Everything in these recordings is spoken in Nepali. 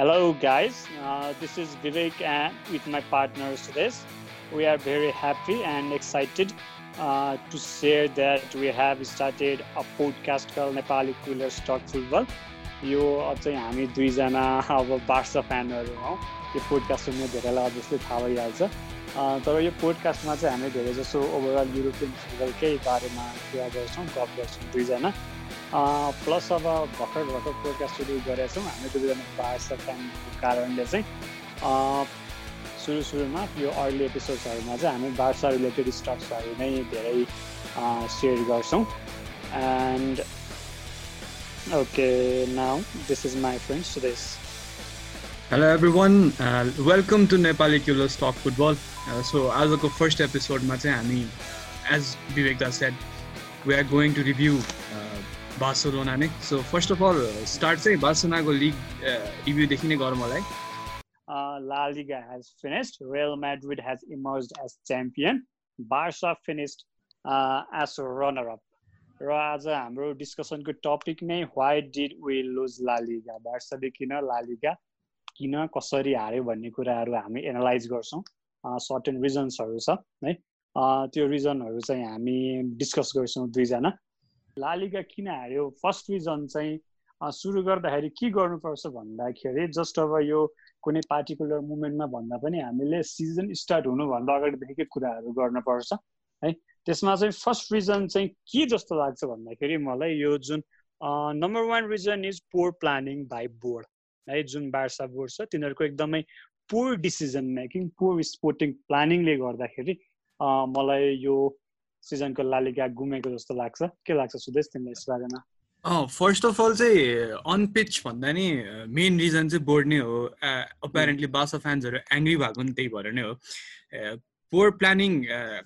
Hello, guys. Uh, this is Vivek and with my partner Sudesh. We are very happy and excited uh, to share that we have started a podcast called Nepali Cooler Stock Football. यो चाहिँ हामी दुईजना अब बार्सा फ्यानहरू हौँ यो पोडकास्ट सुन्ने धेरैलाई अभियसली थाहा भइहाल्छ तर यो पोडकास्टमा चाहिँ हामी धेरै जसो ओभरअल युरोपियन फुटबलकै बारेमा कुरा गर्छौँ गफ गर्छौँ दुईजना प्लस अब भर्खर भर्खर पोडकास्ट सुरु गरेका छौँ। हामी दुईजना बार्सा फ्यानको कारणले चाहिँ सुरु सुरुमा यो अर्ली एपिसोड्सहरूमा चाहिँ हामी बार्सा रिलेटेड स्टक्सहरू नै धेरै सेयर गर्छौँ। And okay now this is my friend Sudesh hello everyone welcome to Nepali क्युलो स्टक फुटबल सो आजको फर्स्ट एपिसोडमा चाहिँ हामी एज विवेक दा said we are going to review Barcelona नै so first of all start चाहिँ बार्सोनाको लिग रिभ्यूदेखि नै गरौँ मलाई La Liga has finished. Real Madrid has emerged as champion. Barca finished uh, as a runner-up. र आज हाम्रो डिस्कसनको टपिक नै why did we lose La Liga बार्साले किन लालिगा किन कसरी हार्यो भन्ने कुराहरू हामी एनालाइज गर्छौँ सर्टेन रिजन्सहरू छ है त्यो रिजनहरू चाहिँ हामी डिस्कस गर्छौँ दुईजना लालिगा किन हार्यो फर्स्ट रिजन चाहिँ सुरु गर्दाखेरि के गर्नुपर्छ भन्दाखेरि जस्ट अब यो कुनै पार्टिकुलर मुमेन्टमा भन्दा पनि हामीले सिजन स्टार्ट हुनुभन्दा अगाडिदेखिकै कुराहरू गर्नुपर्छ है। त्यसमा चाहिँ फर्स्ट रिजन चाहिँ के जस्तो लाग्छ भन्दाखेरि मलाई यो जुन number one reason is poor planning by board है। जुन बार्सा बोर्ड छ तिनीहरूको एकदमै poor decision making poor sporting प्लानिङले गर्दाखेरि मलाई यो सिजनको लालिगा गुमेको जस्तो लाग्छ। के लाग्छ सुदेश तिमीलाई यस बारेमा? फर्स्ट अफ अल चाहिँ अन पिच भन्दा नि मेन रिजन चाहिँ बोर्ड नै हो। अपेरेन्टली बासा फ्यान्सहरू एङ्ग्री भएको नि त्यही भएर नै हो। पोर प्लानिङ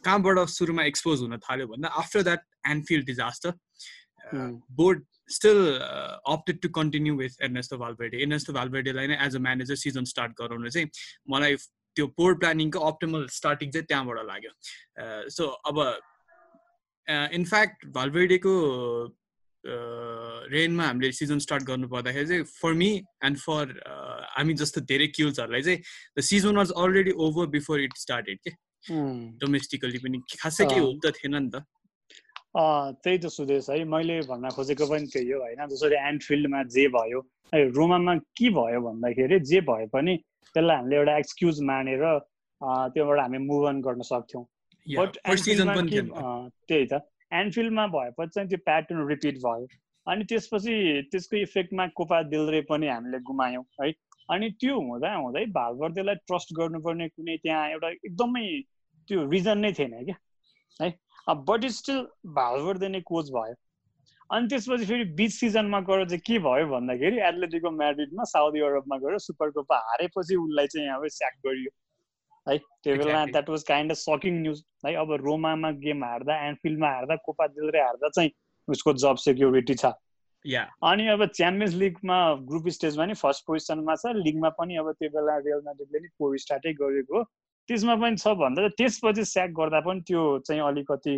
कहाँबाट सुरुमा एक्सपोज हुन थाल्यो भन्दा after that Anfield disaster board still opted to continue with Ernesto Valverde Ernesto भालभेडेलाई नै as a manager season start गराउनु चाहिँ मलाई त्यो पोर प्लानिङको अप्टिमल स्टार्टिङ चाहिँ त्यहाँबाट लाग्यो। सो अब इनफ्याक्ट भालभेडेको रेनमा हामीले सिजन स्टार्ट गर्नु पर्दाखेरि चाहिँ फर मी एन्ड फर हामी जस्तो धेरै क्युल्सहरूलाई चाहिँ the season was already over before it started के डोमेस्टिकली पनि खासै केही हुनु त थिएन नि त। त्यही त सुदेश है मैले भन्न खोजेको पनि त्यही हो होइन जसरी एन्डफिल्डमा जे भयो है रोमामा के भयो भन्दाखेरि जे भए पनि त्यसलाई हामीले एउटा एक्सक्युज मानेर त्योबाट हामी मुभ अन गर्न सक्थ्यौँ। बट त्यही त एनफिल्डमा भएपछि चाहिँ त्यो प्याटर्न रिपिट भयो। अनि त्यसपछि त्यसको इफेक्टमा कोपा दिलरे पनि हामीले गुमायौँ है। अनि त्यो हुँदा हुँदै भालवर्देलाई ट्रस्ट गर्नुपर्ने कुनै त्यहाँ एउटा एकदमै त्यो रिजन नै थिएन क्या है। बट स्टिल भालवर्दे नै कोच भयो। अनि त्यसपछि फेरि बिच सिजनमा गएर चाहिँ के भयो भन्दाखेरि एथलेटिको म्याड्रिडमा साउदी अरबमा गएर सुपर कोपा हारेपछि उसलाई चाहिँ अब स्याक गरियो। है त्यो बेला that was kind of sucking news है अब रोमामा गेम हार्दा एन्डफिल्डमा हार्दा कोपा दिलरे हार्दा चाहिँ उसको जब सेक्युरिटी छ। अनि अब च्याम्पियन्स लिगमा ग्रुप स्टेजमा नि फर्स्ट पोजिसनमा छ लिगमा पनि अब त्यो बेला रियल म्याड्रिडले नि पोर स्टार्टै गरेको त्यसमा पनि छ भन्दा त्यसपछि स्याक गर्दा पनि त्यो चाहिँ अलिकति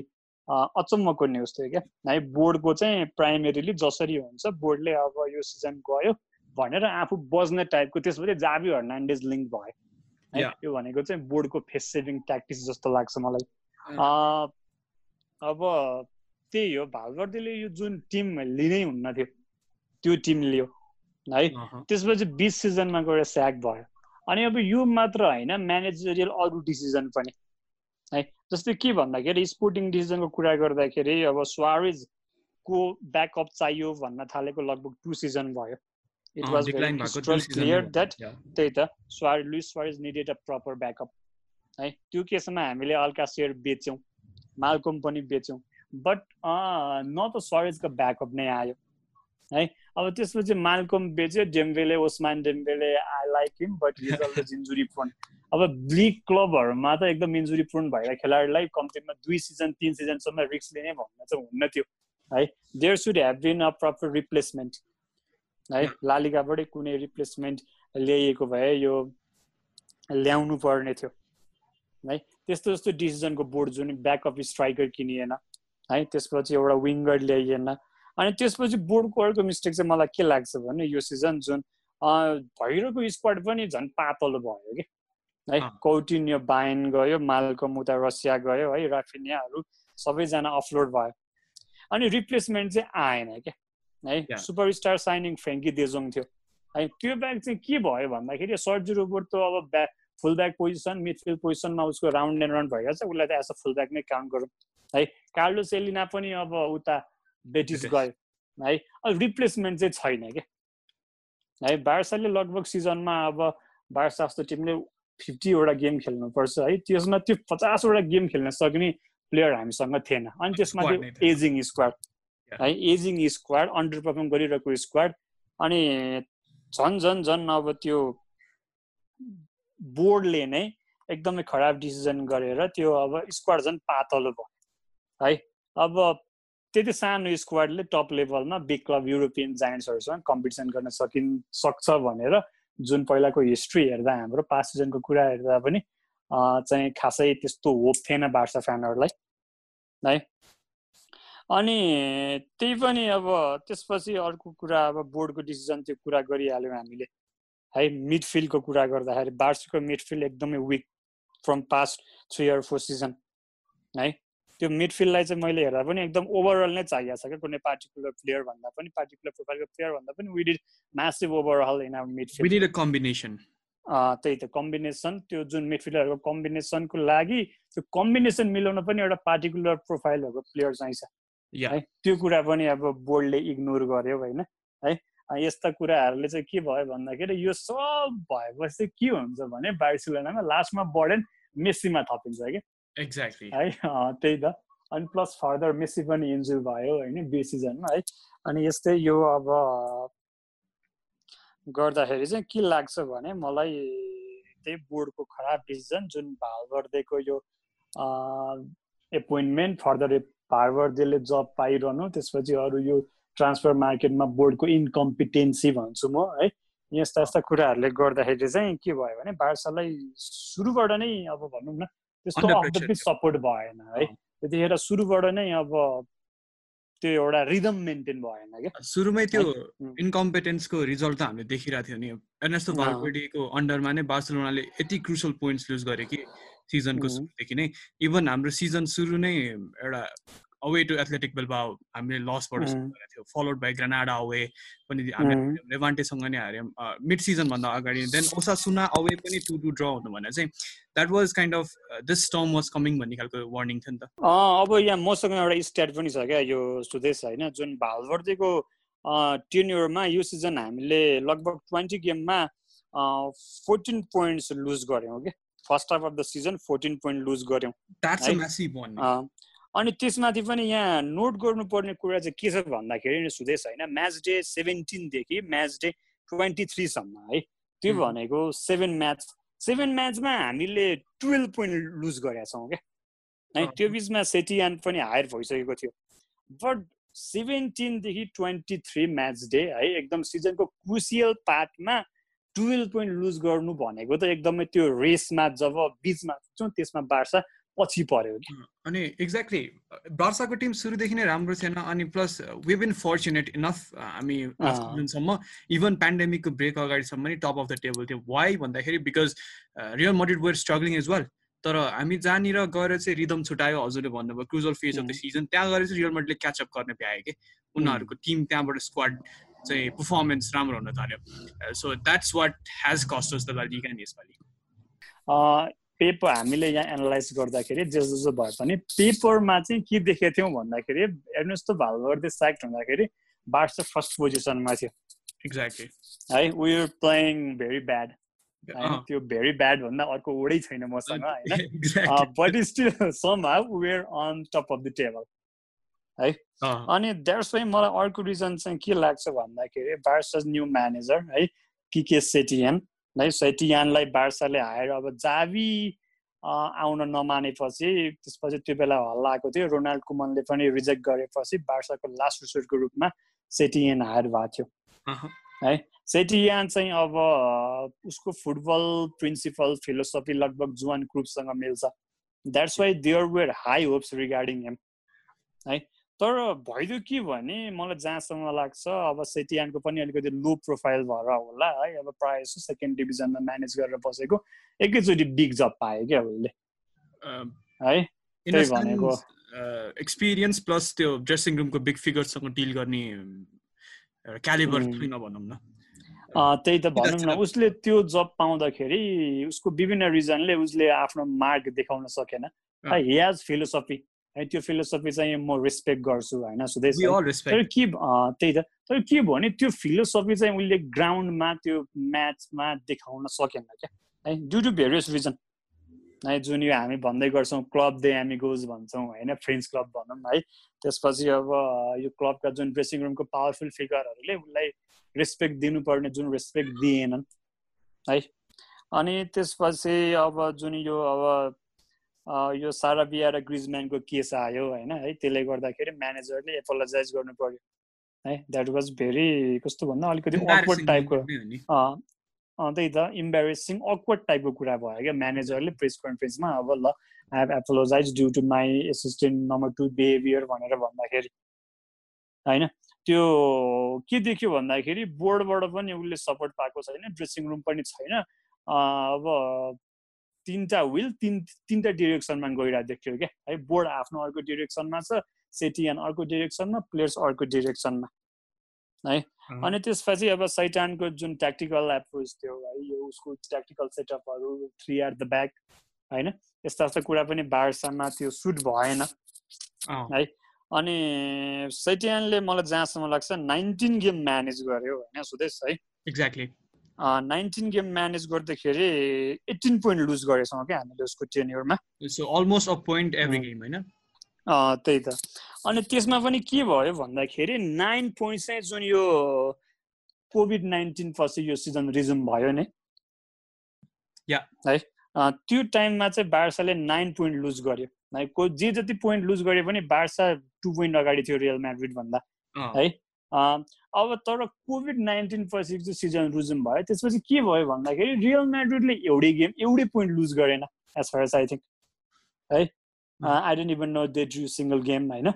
अचम्मको न्युज थियो क्या। है बोर्डको चाहिँ प्राइमेरीली जसरी हुन्छ बोर्डले अब यो सिजन गयो भनेर आफू बज्ने टाइपको त्यसपछि जाबी हर्नान्डेज लिङ्क भयो। है त्यो भनेको चाहिँ बोर्डको फेस सेभिङ ट्याक्टिस जस्तो लाग्छ मलाई। अब त्यही हो भालवर्दीले यो जुन टिम लिनै हुन्न थियो त्यो टिम लियो है। त्यसपछि बिच सिजनमा गएर स्याक भयो। अनि अब यो मात्र होइन म्यानेजरियल अरू डिसिजन पनि है। जस्तै के भन्दाखेरि स्पोर्टिङ डिसिजनको कुरा गर्दाखेरि अब स्वारेजको ब्याकअप चाहियो भन्न थालेको लगभग टु सिजन भयो। It was very clear that त्यही त स्वार Luis Suarez needed a proper backup है। त्यो केसमा हामीले अल्का सेयर बेच्यौँ मालकोम पनि बेच्यौँ। बट न त स्वारेजको ब्याकअप नै आयो है। अब त्यसपछि मालकोम बेच्यो Dembele Ousmane Dembele I like him but is always injury prone अब लिग क्लबहरूमा त एकदम इन्जुरी प्रोन भएर खेलाडीलाई कम्तीमा दुई सिजन तिन सिजनसम्म रिक्स लिने भन्ने चाहिँ हुन्न थियो है। There should have been a proper replacement है लालिगाबाटै कुनै रिप्लेसमेन्ट ल्याइएको भए यो ल्याउनु पर्ने थियो है। त्यस्तो जस्तो डिसिजनको बोर्ड जुन ब्याकअप स्ट्राइकर किनिएन है त्यसपछि एउटा विङ्गर ल्याइएन। अनि त्यसपछि बोर्डको अर्को मिस्टेक चाहिँ मलाई के लाग्छ भने यो सिजन जुन भइरहेको स्क्वाड पनि झन् पातलो भयो कि है। कौटिन्य बाइन गयो मालकम उता रसिया गयो है राफिनियाहरू सबैजना अफलोड भयो। अनि रिप्लेसमेन्ट चाहिँ आएन क्या। है. सुपरस्टार साइनिङ फ्रेङ्की देजोङ थियो है त्यो ब्याग चाहिँ के भयो भन्दाखेरि सर्जी रोबोट त अब back full back position midfield पोजिसनमा उसको राउन्ड एन्ड रन भइरहेको छ उसलाई त एज अ फुल ब्याक नै काउन्ट गरौँ है कार्लो सेलिना पनि अब उता बेटिस। गयो है अब रिप्लेसमेन्ट चाहिँ छैन क्या है बार्साले लगभग सिजनमा अब बार्सा जस्तो टिमले फिफ्टीवटा गेम खेल्नुपर्छ है त्यसमा त्यो पचासवटा गेम खेल्न सक्ने प्लेयर हामीसँग थिएन अनि त्यसमा त्यो। Aging squad. है एजिङ स्क्वाड अन्डर पर्फर्म गरिरहेको स्क्वाड अनि झन् झन् झन् अब त्यो बोर्डले नै एकदमै खराब डिसिजन गरेर त्यो अब स्क्वाड झन् पातलो भयो है। अब त्यति सानो स्क्वाडले top level big club European जायन्ट्सहरूसँग competition गर्न सकिन् सक्छ भनेर जुन पहिलाको हिस्ट्री हेर्दा हाम्रो पास्ट सिजनको कुरा हेर्दा पनि चाहिँ खासै त्यस्तो होप थिएन बार्सा फ्यानहरूलाई है। अनि त्यही पनि अब त्यसपछि अर्को कुरा अब बोर्डको डिसिजन त्यो कुरा गरिहाल्यौँ हामीले है मिडफिल्डको कुरा गर्दाखेरि बार्साको मिडफिल्ड एकदमै weak from past three or four season है त्यो मिडफिल्डलाई चाहिँ मैले हेर्दा पनि एकदम ओभरअल नै चाहिएको छ क्या कुनै पार्टिकुलर प्लेयर भन्दा पनि पार्टिकुलर प्रोफाइलको प्लेयर भन्दा पनि we did massive overhaul in our midfield combination. त्यही त कम्बिनेसन त्यो जुन मिडफिल्डरहरूको कम्बिनेसनको लागि त्यो कम्बिनेसन मिलाउन पनि एउटा पार्टिकुलर प्रोफाइलहरूको प्लेयर चाहिन्छ. है? त्यो कुरा पनि अब बोर्डले इग्नोर गर्यो होइन? है? यस्ता कुराहरूले चाहिँ के भयो भन्दाखेरि यो सब भएपछि के हुन्छ भने बार्सिलोनामा लास्टमा बर्डन मेस्सीमा थपिन्छ कि? Exactly. है? त्यही त। अनि प्लस फर्दर मेस्सी पनि इन्जुर भयो होइन बी सिजनमा है? अनि यस्तै यो अब गर्दाखेरि चाहिँ के लाग्छ भने मलाई त्यही बोर्डको खराब डिसिजन जुन भालवर्देको यो एपोइन्टमेन्ट फर्दर भालवर्देले जब पाइरहनु त्यसपछि अरू यो ट्रान्सफर मार्केटमा बोर्डको इन्कम्पिटेन्सी भन्छु म है। यस्ता यस्ता कुराहरूले गर्दाखेरि चाहिँ के भयो भने बार्सालाई सुरुबाट नै अब भनौँ न त्यस्तो अफ सपोर्ट भएन है। त्यतिखेर सुरुबाट नै अब त्यो एउटा रिदम मेन्टेन भएन क्या। सुरुमै त्यो. इन्कम्पिटेन्सको रिजल्ट त हामीले देखिरहेको थियो नि। एर्नेस्टो अन्डरमा नै बार्सिलोनाले यति क्रुसल पोइन्ट्स लुज गरे कि सिजनको. सुरुदेखि नै इभन हाम्रो सिजन सुरु नै एउटा अवे टु एथलेटिक बेलबाओ हामीले लसबाट. गरेको थियो फलोड बाई ग्रानाडा अवे पनि हामीले. लेभान्टेसँग नै हार्यौँ मिड सिजनभन्दा अगाडि देन ओसा सुना अवे पनि टु टु ड्र हुनु भनेर चाहिँ that was kind of this storm was coming भन्ने खालको वार्निङ थियो नि त अब यहाँ मसँग एउटा स्ट्याट पनि छ क्या यो सुदेश होइन जुन भालवर्देको टेन्युरमा यो सिजन हामीले लगभग ट्वेन्टी गेममा फोर्टिन पोइन्ट्स लुज गऱ्यौँ कि first half of the season fourteen point lose गऱ्यौँ। अनि त्यसमाथि पनि यहाँ नोट गर्नुपर्ने कुरा चाहिँ के छ भन्दाखेरि नि सुदेश होइन म्याच डे सेभेन्टिनदेखि म्याच डे ट्वेन्टी थ्रीसम्म है? त्यो. भनेको सेभेन म्याच सेभेन म्याचमा हामीले टुवेल्भ पोइन्ट लुज गरेका छौँ क्या? है. त्यो बिचमा सेटियान पनि हायर भइसकेको थियो। बट सेभेन्टिनदेखि ट्वेन्टी थ्री म्याच डे है? एकदम सिजनको क्रुसियल पार्टमा टुवेल्भ पोइन्ट लुज गर्नु भनेको त एकदमै त्यो रेसमा जब बिचमा त्यसमा बार्सा पछि पर्यो अनि एक्ज्याक्टली बार्साको टिम सुरुदेखि नै राम्रो थिएन अनि plus we been fortunate enough हामी अँ। सिजनसम्म इभन पेन्डेमिकको ब्रेक अगाडिसम्म नि टप अफ द टेबल थियो वाइ भन्दाखेरि because Real Madrid were struggling as well तर हामी जहाँनिर गएर चाहिँ रिदम छुटायो हजुरले भन्नुभयो crucial phase of the. Season त्यहाँ गएर चाहिँ रियल मड्रिडले क्याचअप गर्ने भ्यायो कि उनीहरूको टिम त्यहाँबाट स्क्वाड चाहिँ पर्फर्मेन्स राम्रो हुन थाल्यो। So that's what has cost us the Liga नि यसपालि पेपर हामीले यहाँ एनालाइज गर्दाखेरि जे जसो भए पनि पेपरमा चाहिँ के देखेको थियौँ भन्दाखेरि एर्नेस्टो भालवर्दे साइक्ट हुँदाखेरि बार्सा फर्स्ट पोजिसनमा थियो। एक्ज्याक्टली है वी प्लेइङ भेरी ब्याड त्यो भेरी ब्याड भन्दा अर्को वर्डै छैन मसँग होइन। But still somehow were on top of the table अनि द्याट्स वाइ मलाई अर्को रिजन चाहिँ के लाग्छ भन्दाखेरि बार्सा न्यू म्यानेजर है के के सेटियन है सेटियानलाई बार्साले हायर अब जावी आउन नमानेपछि त्यसपछि त्यो बेला हल्ला आएको थियो। रोनाल्ड कुमनले पनि रिजेक्ट गरेपछि बार्साको लास्ट रिसोर्टको रूपमा सेटियन हायर भएको थियो। है? सेटियान चाहिँ अब उसको फुटबल प्रिन्सिपल फिलोसफी लगभग जुवान ग्रुपसँग मिल्छ। That's why there were high hopes regarding him है? तर भइदियो के भने मलाई जहाँसम्म लाग्छ अब सेटियानको पनि अलिकति लो प्रोफाइल भएर होला है। अब प्रायः जस्तो सेकेन्ड डिभिजनमा म्यानेज गरेर बसेको एकैचोटि बिग जब पायो क्या उसले। है त्यही भनेको। एक्सपिरियन्स प्लस त्यो ड्रेसिङ रुमको बिग फिगरसँग डिल गर्ने क्यालिबर भनौँ न। त्यही त भनौँ न। उसले त्यो जब पाउँदाखेरि उसको विभिन्न रिजनले उसले आफ्नो मार्क देखाउन सकेन। हि हेज फिलोसफी है त्यो फिलोसफी चाहिँ म रेस्पेक्ट गर्छु होइन? सुदेश तर के त्यही त। तर के भयो भने त्यो फिलोसफी चाहिँ उसले ग्राउन्डमा त्यो म्याचमा देखाउन सकेन क्या। है ड्यु टु भेरियस रिजन है जुन यो हामी भन्दै गर्छौँ क्लब दे हामी गोज भन्छौँ होइन? फ्रेन्ड्स क्लब भनौँ है? त्यसपछि अब यो क्लबका जुन ड्रेसिङ रुमको पावरफुल फिगरहरूले उसलाई रेस्पेक्ट दिनुपर्ने जुन रेस्पेक्ट दिएनन् है? अनि त्यसपछि अब जुन यो अब यो सारा बिहा र ग्रिजम्यानको केस आयो होइन है त्यसले गर्दाखेरि म्यानेजरले एपोलोजाइज गर्नु पर्यो है द्याट वाज भेरी कस्तो भन्दा अलिकति अक्वर्ड टाइपको त्यही त इम्बेरेसिङ अक्वर्ड टाइपको कुरा भयो क्या म्यानेजरले प्रेस कन्फरेन्समा अब ल I have apologize due to my assistant number two behaviour भनेर भन्दाखेरि होइन त्यो के देख्यो भन्दाखेरि बोर्डबाट पनि उसले सपोर्ट पाएको छैन ड्रेसिङ रुम पनि छैन अब तिनवटा विल तिन तिनवटा डिरेक्सनमा गइरहेको देख्यो क्या है बोर्ड आफ्नो अर्को डिरेक्सनमा छ सेटियन अर्को डिरेक्सनमा प्लेयर्स अर्को डिरेक्सनमा है अनि त्यसपछि अब सैटानको जुन ट्याक्टिकल एप्रोच थियो है यो उसको ट्याक्टिकल सेटअपहरू थ्री एट द ब्याक होइन? यस्ता यस्ता कुरा पनि बार्सामा त्यो सुट भएन। है अनि सैटियनले मलाई जहाँसम्म लाग्छ नाइन्टिन गेम म्यानेज गर्यो होइन सुदेश है? एक्ज्याक्टली नाइन्टिन गेम म्यानेज गर्दाखेरि एट्टिन पोइन्ट लुज गरेछौँ क्या हामीले उसको टेन्युरमा almost a point every game होइन? त्यही त। अनि त्यसमा पनि के भयो भन्दाखेरि नाइन पोइन्ट चाहिँ जुन यो कोभिड नाइन्टिन पछि यो सिजन रिजुम भयो नि। है त्यो टाइममा चाहिँ बार्साले नाइन पोइन्ट लुज गर्यो। है को जे जति पोइन्ट लुज गरे पनि बार्सा टु पोइन्ट अगाडि थियो रियल म्याड्रिड भन्दा। है अब तर कोभिड नाइन्टिन पछि चाहिँ सिजन रुजुम भयो त्यसपछि के भयो भन्दाखेरि रियल म्याड्रिडले एउटै गेम एउटै पोइन्ट लुज गरेन as far as I think है? I don't even know they drew single game होइन?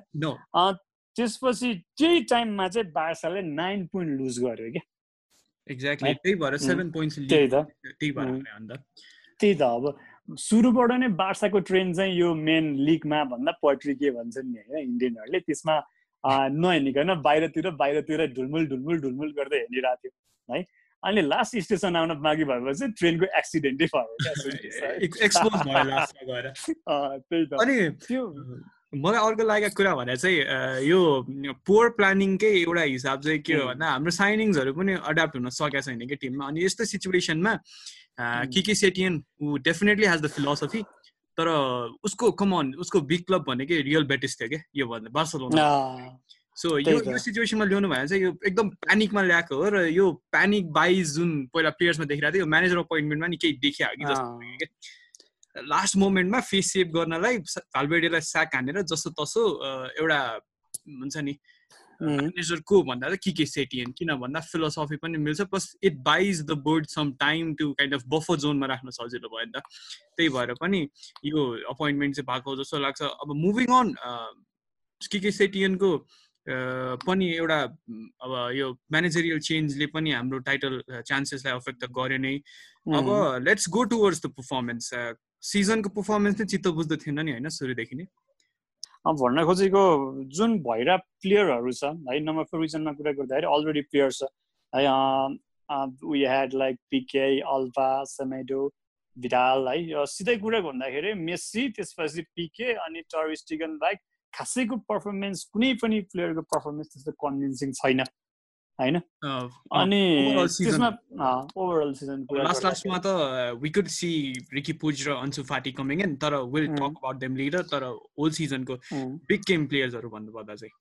त्यसपछि त्यही टाइममा चाहिँ बार्साले नाइन पोइन्ट लुज गर्यो क्या। एक्ज्याक्टली त्यही भएर सेभेन पोइन्ट्स त्यही त। त्यही त। अब सुरुबाट नै बार्साको ट्रेन चाहिँ यो मेन लिगमा भन्दा पोइट्री के भन्छन् नि होइन इन्डियनहरूले। त्यसमा नहेर्निकन बाहिरतिर बाहिरतिर ढुलमुल ढुलमुल ढुलमुल गर्दै हेरिरहेको थियो है? अनि लास्ट स्टेसन आउन बाँकी भएपछि ट्रेनको एक्सिडेन्टै भयो मलाई अर्को लागेको कुरा भने चाहिँ यो पोवर प्लानिङकै एउटा हिसाब चाहिँ के हो भन्दा हाम्रो साइनिङ्सहरू पनि एडाप्ट हुन सकेको छैन कि टिममा। अनि यस्तो सिचुएसनमा के के सेटियन ऊ डेफिनेटली हेज द फिलोसफी तर उसको कमन उसको बिग क्लब भनेकै रियल बेटिस थियो क्या यो भन्दा बार्सलोना सो यो यो सिचुएसनमा ल्याउनु भयो चाहिँ यो एकदम प्यानिकमा ल्याएको हो र यो प्यानिक बाइज जुन पहिला प्लेयर्समा देखिरहेको थियो। यो म्यानेजर अपोइन्टमेन्टमा नि केही देखियो कि जस्तो क्या लास्ट मोमेन्टमा फेस सेभ गर्नलाई भालबेडीलाई स्याक हानेर जस्तो तसो एउटा हुन्छ नि म्यानेजरको भन्दा चाहिँ के के सेटिएन किन भन्दा फिलोसफी पनि मिल्छ plus it buys the board some time to kind of buffer जोनमा राख्न सजिलो भयो नि त। त्यही भएर पनि यो अपोइन्टमेन्ट चाहिँ भएको जस्तो लाग्छ। अब मुभिङ अन के के सेटियनको पनि एउटा अब यो म्यानेजरियल चेन्जले पनि हाम्रो टाइटल चान्सेसलाई अफेक्ट त गर्यो नै। अब let's go towards the performance सिजनको पर्फर्मेन्स नै चित्त बुझ्दो थिएन नि होइन? सुरुदेखि नै। भन्न खोजेको जुन भइरह प्लेयरहरू छ है नम्बर फोर रिजनमा कुरा गर्दाखेरि अलरेडी प्लेयर छ। है we had like Pique Alba Semedo Vidal है सिधै कुरा भन्दाखेरि मेस्सी त्यसपछि पिके अनि टरिस्टिगन बाइक खासैको पर्फर्मेन्स कुनै पनि प्लेयरको पर्फर्मेन्स त्यस्तो कन्भिन्सिङ छैन। होइन? अनि त्यसमा ओभरअल सिजन लास्ट लास्टमा त we could see Riqui Puig र अन्सु फाटी कमिङ इन तर will talk about them later तर होल सिजनको बिग गेम प्लेयर्सहरू भन्नुपर्दा चाहिँ।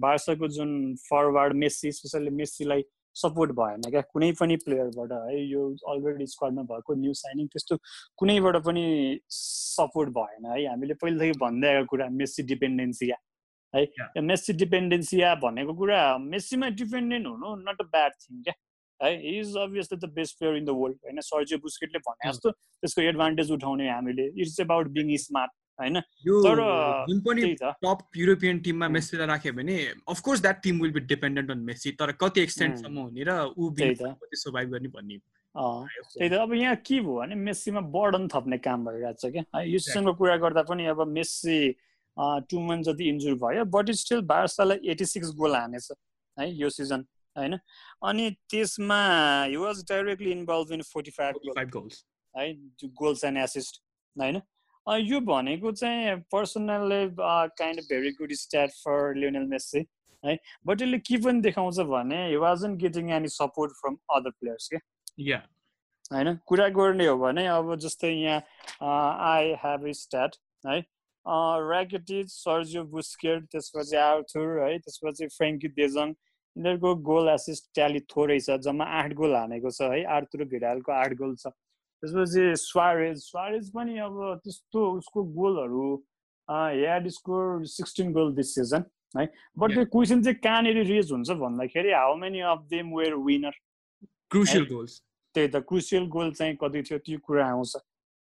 बार्साको जुन फरवार्ड मेस्सी स्पेसल्ली मेस्सीलाई सपोर्ट भएन क्या कुनै पनि प्लेयरबाट है यो अलरेडी स्क्वाडमा भएको न्यू साइनिङ त्यस्तो कुनैबाट पनि सपोर्ट भएन है। हामीले पहिलेदेखि भन्दै आएको कुरा मेस्सी डिपेन्डेन्सी है। मेस्सी डिपेन्डेन्सिया भनेको कुरा मेस्सीमा डिपेन्डेन्ट हुनु नट अ ब्याड थिङ क्या? है is obviously the best player in the world होइन? सर्जियो बुस्केटले भने जस्तो त्यसको एडभान्टेज उठाउने हामीले। इट्स एबाउट बिङ स्मार्ट होइन? तर जुन पनि टप युरोपियन टिममा मेस्सीलाई राख्यो भने of course that team will be dependent on Messi तर कति एक्सटेन्टसम्म हुने र ऊ सर्भाइभ गर्ने भन्ने त्यही त। अब यहाँ के भयो भने मेस्सीमा बर्डन थप्ने काम भइरहेको छ क्या? है यो सिजनको कुरा गर्दा पनि अब मेस्सी टु मन्थ जति इन्जुर भयो बट स्टिल बार्सालाई एटी सिक्स गोल हानेछ है यो सिजन होइन? अनि त्यसमा he was directly involve in forty five goals है गोल्स एन्ड एसिस्ट होइन? यो भनेको चाहिँ personally kind of very good stat for Lionel Messi है? बट यसले के पनि देखाउँछ भने he wasn't getting any support from other players क्या? होइन? कुरा गर्ने हो भने अब जस्तै यहाँ आई हेभ स्ट्याट है? ऱ्याकेटिज सर्जियो बुस्केट त्यसपछि आर्थुर है त्यसपछि फ्रेङ्की देजङ यिनीहरूको गोल एसिस्ट ट्याली थोरै छ जम्मा आठ गोल हानेको छ है आर्थुर भिडालको आठ गोल छ। त्यसपछि स्वारेज स्वारेज पनि अब त्यस्तो उसको गोलहरू had score sixteen goal this season है। बट त्यो क्वेसन चाहिँ कहाँनिर रेज हुन्छ भन्दाखेरि how many of them were winner crucial goals त्यही त क्रुसियल गोल चाहिँ कति थियो त्यो कुरा आउँछ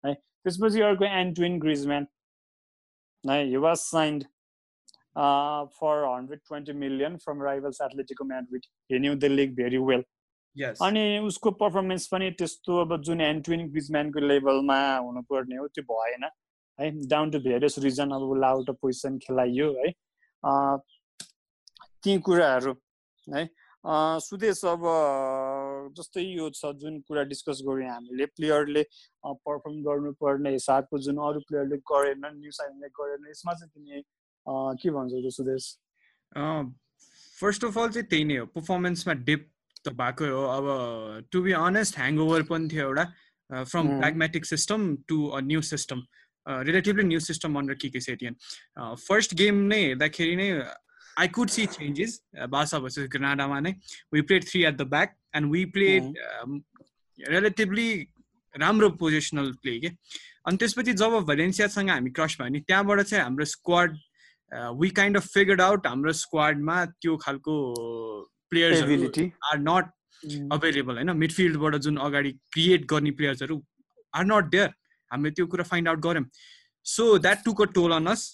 है। त्यसपछि अर्को एन्टविन ग्रिजम्यान है he was signed for hundred twenty million from rivals Atletico Madrid he knew the league very well अनि उसको पर्फर्मेन्स पनि त्यस्तो अब जुन एन्टविन ग्रिजम्यानको लेभलमा हुनुपर्ने हो त्यो भएन है डाउन टु भेरियस रिजन अब उसलाई आउट अफ पोजिसन खेलाइयो है ती कुराहरू है सुदेश अब जस्तै यो छ जुन कुरा डिस्कस गऱ्यौँ हामीले प्लेयरले पर्फर्म गर्नुपर्ने हिसाबको जुन अरू प्लेयरले गरेन न्यु साइनले गरेन यसमा चाहिँ तिमी के भन्छौ त सुदेश? फर्स्ट अफ अल चाहिँ त्यही नै हो पर्फर्मेन्समा डिप त भएकै हो। अब टु बी अनेस्ट ह्याङओभर पनि थियो एउटा from pragmatic system to a new system relatively new system under के के सेटियन फर्स्ट गेम नै हेर्दाखेरि नै I could see changes. Uh, Barca versus Granada mane. We played three at the back and we played mm. um, relatively राम्रो पोजिसनल प्ले के अनि त्यसपछि जब भलेन्सियासँग हामी क्रस भयो भने त्यहाँबाट चाहिँ हाम्रो squad we kind of figured out हाम्रो स्क्वाडमा त्यो खालको प्लेयर्स आर नट अभाइलेबल होइन मिडफिल्डबाट जुन अगाडि क्रिएट गर्ने प्लेयर्सहरू आर नट देयर हामीले त्यो कुरा फाइन्ड आउट गऱ्यौँ so that took a toll on us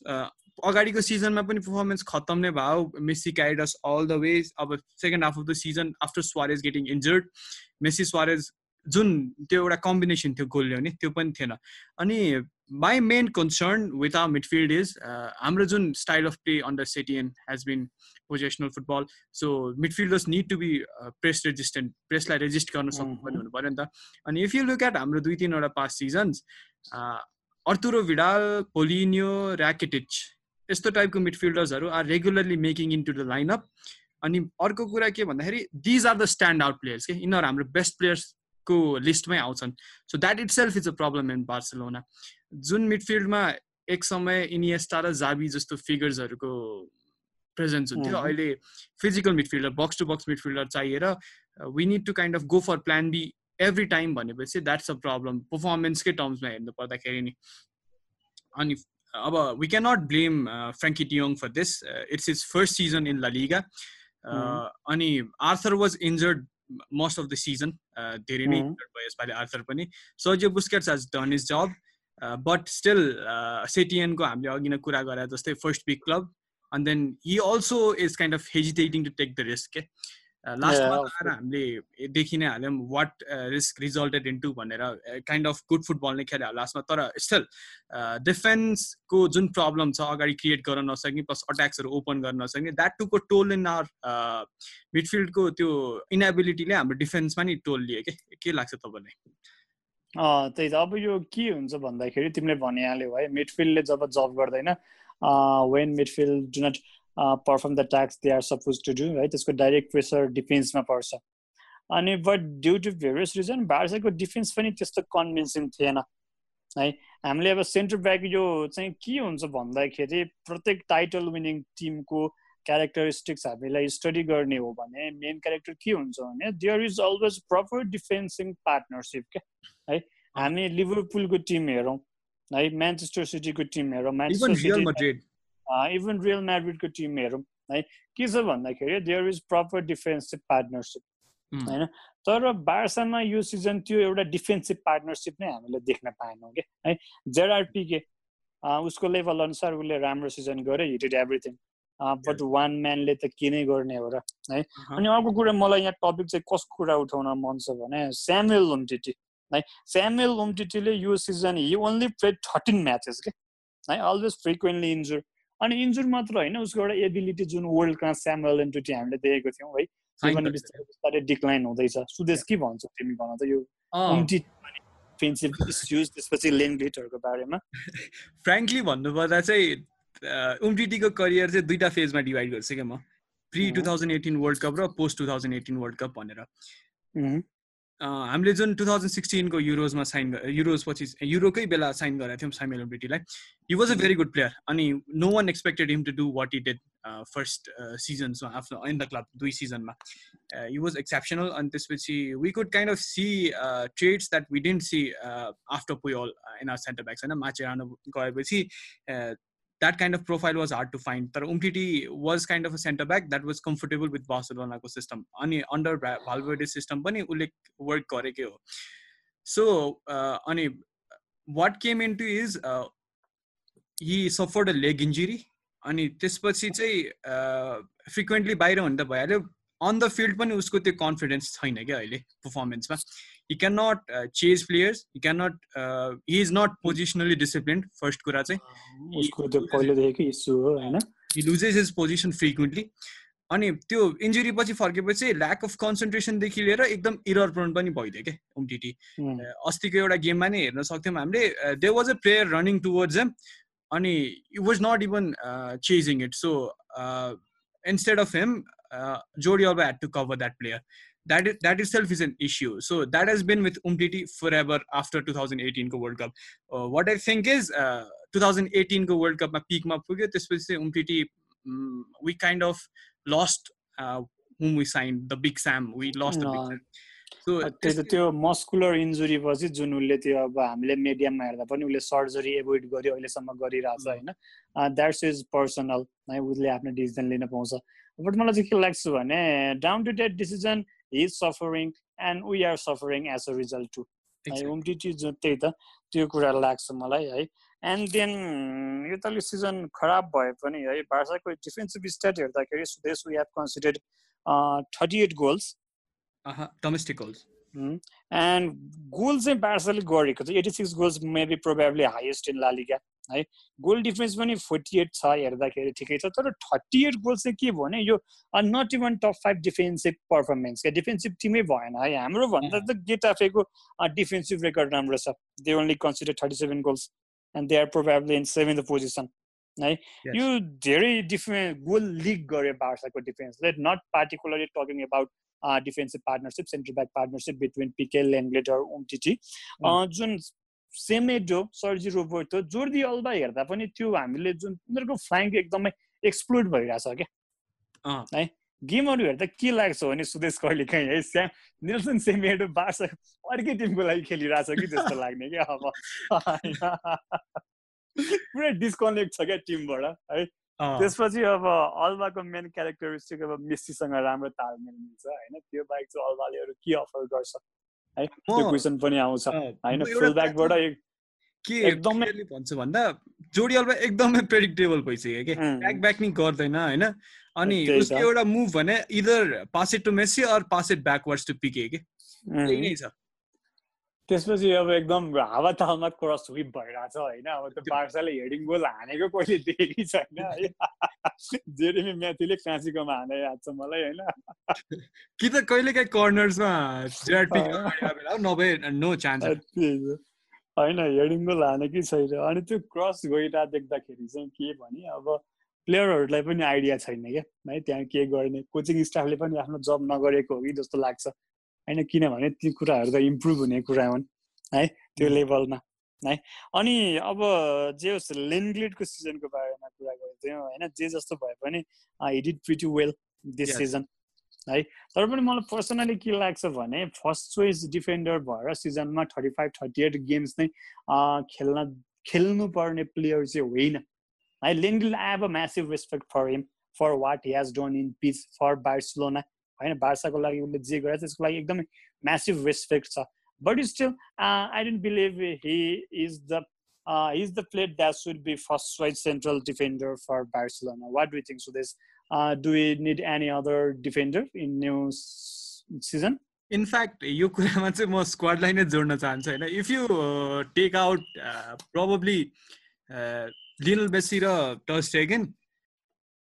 अगाडिको सिजनमा पनि पर्फर्मेन्स खत्तम नै भयो। Messi carried us all the way अब second half of the season after Suarez getting injured Messi Suarez जुन त्यो एउटा कम्बिनेसन थियो गोल ल्याउने त्यो पनि थिएन। अनि my main concern with our midfield is हाम्रो जुन style of play under Setien has been positional football so midfielders need to be press resistant प्रेसलाई resist गर्न सक्नुपर्ने हुनु पऱ्यो नि त। अनि इफ यु लुक एट हाम्रो दुई तिनवटा पास सिजन्स अर्तुरो भिडाल पोलिनियो ऱ्याकेटिच यस्तो टाइपको मिडफिल्डर्सहरू are regularly making into the lineup अनि अर्को कुरा के भन्दाखेरि these are the stand out players के यिनीहरू हाम्रो बेस्ट प्लेयर्सको लिस्टमै आउँछन्। So that itself is a problem in Barcelona जुन मिडफिल्डमा एक समय इनिएस्टा र जाबी जस्तो फिगर्सहरूको प्रेजेन्स हुन्थ्यो अहिले physical midfielder box to box midfielder चाहिएर we need to kind of go for plan B every time भनेपछि द्याट्स अ प्रब्लम पर्फर्मेन्सकै टर्म्समा हेर्नु पर्दाखेरि नि। अनि अब we can not blame Frenkie de Jong for this it's is first season in La Liga अनि Arthur was injured most of the season धेरै नै इन्जर्ड भयो यसपालि आर्थर पनि Sergio Busquets has done his job but still सेटियनको हामीले अघि नै कुरा गरे जस्तै first big club and then he also is kind of hesitating to take the risk के लास्टमा आएर हामीले देखि नै हाल्यौँ वाट रिस्क रिजल्टेड इन्टु भनेर काइन्ड अफ गुड फुटबल नै खेल्यो लास्टमा तर स्टिल डिफेन्सको जुन प्रब्लम छ अगाडि क्रिएट गर्न नसक्ने प्लस अट्याक्सहरू ओपन गर्न नसक्ने that took a toll in our मिडफिल्डको त्यो इनएबिलिटीले हाम्रो डिफेन्समा नि टोल लिए के? के लाग्छ तपाईँलाई? त्यही त। अब यो के हुन्छ भन्दाखेरि तिमीले भनिहाल्यौ है मिडफिल्डले जब जब गर्दैन when midfield do not perform the tasks they are suppose to do है त्यसको डाइरेक्ट प्रेसर डिफेन्समा पर्छ अनि but due to various reason बार्साको defence पनि त्यस्तो कन्भिन्सिङ थिएन है हामीले अब सेन्टर ब्याक यो चाहिँ के हुन्छ भन्दाखेरि प्रत्येक टाइटल विनिङ टिमको क्यारेक्टरिस्टिक्स हामीलाई स्टडी गर्ने हो भने मेन क्यारेक्टर के हुन्छ भने there is always proper defensing partnership क्या है हामी लिभरपुलको टिम हेरौँ है म्यान्चेस्टर सिटीको टिम हेरौँ म्यान्चेस्टर सिटी इभन रियल म्याड्रिडको टिम हेरौँ है के छ भन्दाखेरि there is proper defensive partnership होइन तर बार्सामा यो सिजन त्यो एउटा डिफेन्सिभ पार्टनरसिप नै हामीले देख्न पाएनौँ क्या है जेआरपिके उसको लेभल अनुसार उसले राम्रो सिजन गर्यो he did everything but one म्यानले त के नै गर्ने हो र है अनि अर्को कुरा मलाई यहाँ टपिक चाहिँ कसको कुरा उठाउन मन छ भने स्यामुएल उम्टिटी है स्यामुएल उम्टिटीले यो season he only played thirteen matches के है अलवेज फ्रिक्वेन्टली इन्जुर अनि इन्जुर मात्र होइन उसको एउटा ability June world class Samuel entity हामीले देखेको थियौँ है। त्यो पनि बिस्तारै बिस्तारै डिक्लाइन हुँदैछ। सुदेश के भन्छौ तिमी भन त यो इस्युज त्यसपछि बारेमा। फ्रेङ्कली भन्नुपर्दा चाहिँ उम्टिटीको करियर चाहिँ दुईवटा फेजमा डिभाइड गर्छु क्या म। Pre two thousand eighteen world cup र post two thousand eighteen world cup भनेर। हामीले जुन टु थाउजन्ड सिक्सटिनको युरोजमा साइन युरोज पछि युरोकै बेला साइन गरेको थियौँ Samuel उम्टिटीलाई he was a very good player अनि no one expected him to do what he did first सिजन्समा आफ्नो इन द क्लब दुई सिजनमा हि वाज एक्सेप्सनल अनि त्यसपछि we could kind of see traits that we didn't see after Puyol in our centre backs होइन? माचेरानो गएपछि that kind of profile was hard to find. But Umtiti was kind of a center back that was comfortable with Barcelona system. Ani under Valverde system पनि उसले work गरेकै हो. So uh, अनि what came into is uh, he suffered a leg injury. अनि त्यसपछि चाहिँ फ्रिक्वेन्टली बाहिर हुन त भइहाल्यो अन द फिल्ड पनि उसको त्यो कन्फिडेन्स छैन क्या अहिले पर्फर्मेन्समा he cannot uh, chase players. He cannot uh, he is not positionally disciplined first कुरा चाहिँ उसको त्यो पहिलेदेखि इस्यु हो हैन he loses his position frequently. अनि त्यो इन्जुरी पछि फर्केपछि ल्याक अफ कन्सन्ट्रेसनदेखि लिएर एकदम इरर प्रोन पनि भइदियो क्या ओमटिटी अस्तिको एउटा गेममा नै हेर्न सक्थ्यौँ हामीले they was a player running towards him अनि it was not even chasing it so instead of him Jordi Alba had to cover that player that is, that itself is an issue. So that has been with Umtiti forever after 2018 World Cup. Uh, what I think is uh, 2018 World Cup peak ma pugyo त्यसपछि Umtiti um, we kind of lost uh, whom we signed the big Sam we lost the big Sam. त्यो त्यो मस्कुलर इन्जुरी पछि जुन उसले त्यो अब हामीले मिडियामा हेर्दा पनि उसले सर्जरी एभोइड गर्यो अहिलेसम्म गरिरहेछ होइन द्याट्स इज पर्सनल है उसले आफ्नो डिसिजन लिन पाउँछ बट मलाई चाहिँ के लाग्छ भने down to that decision is suffering and we are suffering as a result to है उम्टिटी त्यही त त्यो कुरा लाग्छ मलाई है। एन्ड देन योपालि सिजन खराब भए पनि है भाषाको डिफेन्सिभ स्ट्याट हेर्दाखेरि Sudesh we have considered thirty eight goals domestic goals and goal चाहिँ बार्साले गरेको छ eighty six goals maybe probably highest in La Liga है। गोल डिफेन्स पनि फोर्टी एट छ हेर्दाखेरि ठिकै छ। तर थर्टी एट गोल चाहिँ के भने यो not even top five defensive performance क्या। डिफेन्सिभ टिमै भएन है। हाम्रो भन्दा त गेटाफेको डिफेन्सिभ रेकर्ड राम्रो छ। They only consider thirty seven goals and they are probably in seven the position है यो धेरै डिफेन्स गोल लिग गर्यो बार्साको डिफेन्सले not particularly talking about defensive partnership central back partnership between Pique Lenglet Umtiti जुन Semedo Sergi Roberto Jordi Alba हेर्दा पनि त्यो हामीले जुन उनीहरूको फ्लाइङ एकदमै एक्सप्लोड भइरहेछ क्या। है गेमहरू हेर्दा के लाग्छ भने सुदेश कहिले काहीँ है स्याम निल्सन सेमेडो बार्सा अर्कै टिमको लागि खेलिरहेछ कि जस्तो लाग्ने क्या अब। पुरै डिस्कनेक्ट छ क्या टिमबाट है। त्यसपछि अब अल्बाको मेन क्यारेक्टरिस्टिक अब मेस्सीसँग राम्रो तालमेल मिल्छ होइन। त्यो बाहेक चाहिँ अल्बाले अरू के अफर गर्छ? है? त्यो क्वेसन पनि आउँछ। होइन फुल ब्याकबाट के एकदमै भन्छु भन्दा जोडी अल्बा एकदमै प्रेडिक्टेबल भइसक्यो कि? ब्याक ब्याक नि गर्दैन होइन? अनि उसको एउटा मुभ भने either pass it to Messi or pass it backwards to Pique कि? त्यही नै छ। त्यसपछि अब एकदम हावा तालमा क्रस विप भइरहेछ होइन। अब त्यो बार्साले हेडिङ गोल हानेको कहिले देखेकै छैन है। जेरेमी म्याथीले काँसीकोमा हाने याद छ मलाई होइन। कि त कहिले काहीँ कर्नर्समा नभए नो चान्स होइन हेडिङ गोल हानेकै छैन। अनि त्यो क्रस गइरहेको देख्दाखेरि चाहिँ के भने अब प्लेयरहरूलाई पनि आइडिया छैन क्या। है त्यहाँ के गर्ने? कोचिङ स्टाफले पनि आफ्नो जब नगरेको हो कि जस्तो लाग्छ। होइन किनभने ती कुराहरू त इम्प्रुभ हुने कुरा हुन् है त्यो लेभलमा है। अनि अब जे होस् लेनग्लेडको सिजनको बारेमा कुरा गर्थ्यौँ होइन जे जस्तो भए पनि he did pretty well this season है। तर पनि मलाई पर्सनली के लाग्छ भने फर्स्ट चोइस डिफेन्डर भएर सिजनमा thirty five thirty eight games नै खेल्न खेल्नु पर्ने प्लेयर चाहिँ होइन है। Lenglet I have a massive respect for him for what he has done in pitch for Barcelona होइन बार्साको लागि उसले जे गरेर त्यसको लागि एकदमै म्यासिभ रेस्पेक्ट छ but still I don't believe he is the that should be first choice central defender for Barcelona. What do you think, Sudesh? Uh, do we need any other defender in new season? In fact यो कुरामा चाहिँ म स्क्वाडलाई नै जोड्न चाहन्छु होइन if you take out probably Lionel Messi र टस्टेगन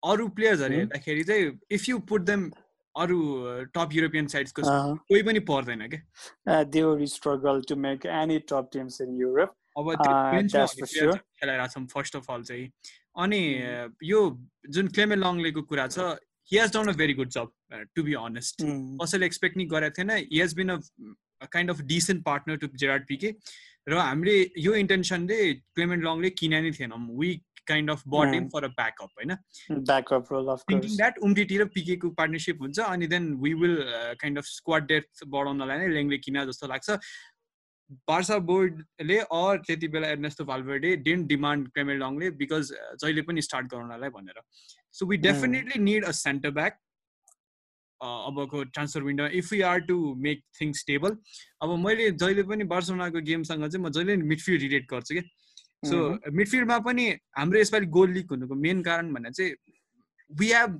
अरू प्लेयर्सहरू हेर्दाखेरि चाहिँ इफ यु पुट देम अरू टप युरोपियन साइड्सको कोही पनि पर्दैन क्या? They struggle to make any top teams in Europe अब खेलाइरहेको छौँ फर्स्ट अफ अल चाहिँ। अनि यो जुन क्लेमे लङलेको कुरा छ he has done a very good job to be honest कसैले एक्सपेक्ट नि गरेको थिएन। He has been a kind of decent partner to Gerard Pique र हामीले यो इन्टेन्सनले क्लेमेन्ट लङले किने नै थिएनौँ। We kind of bought him for a backup होइन? थिङ्किङ द्याट उम्टिटी र पिकेको पार्टनरसिप हुन्छ अनि then we will kind of squad death बढाउनलाई नै लेङले किना जस्तो लाग्छ। बार्सा बोर्डले अर त्यति बेला Ernesto Valverde didn't demand Clement Lenglet because जहिले पनि स्टार्ट गराउनलाई भनेर। So we definitely need a centre back अबको transfer window if you are to make thing stable अब मैले जहिले पनि बार्सोनाको गेमसँग चाहिँ म जहिले पनि मिडफिल्ड रिलेट गर्छु कि सो मिडफिल्डमा पनि हाम्रो यसपालि गोल लिक हुनुको मेन कारण भनेर चाहिँ we have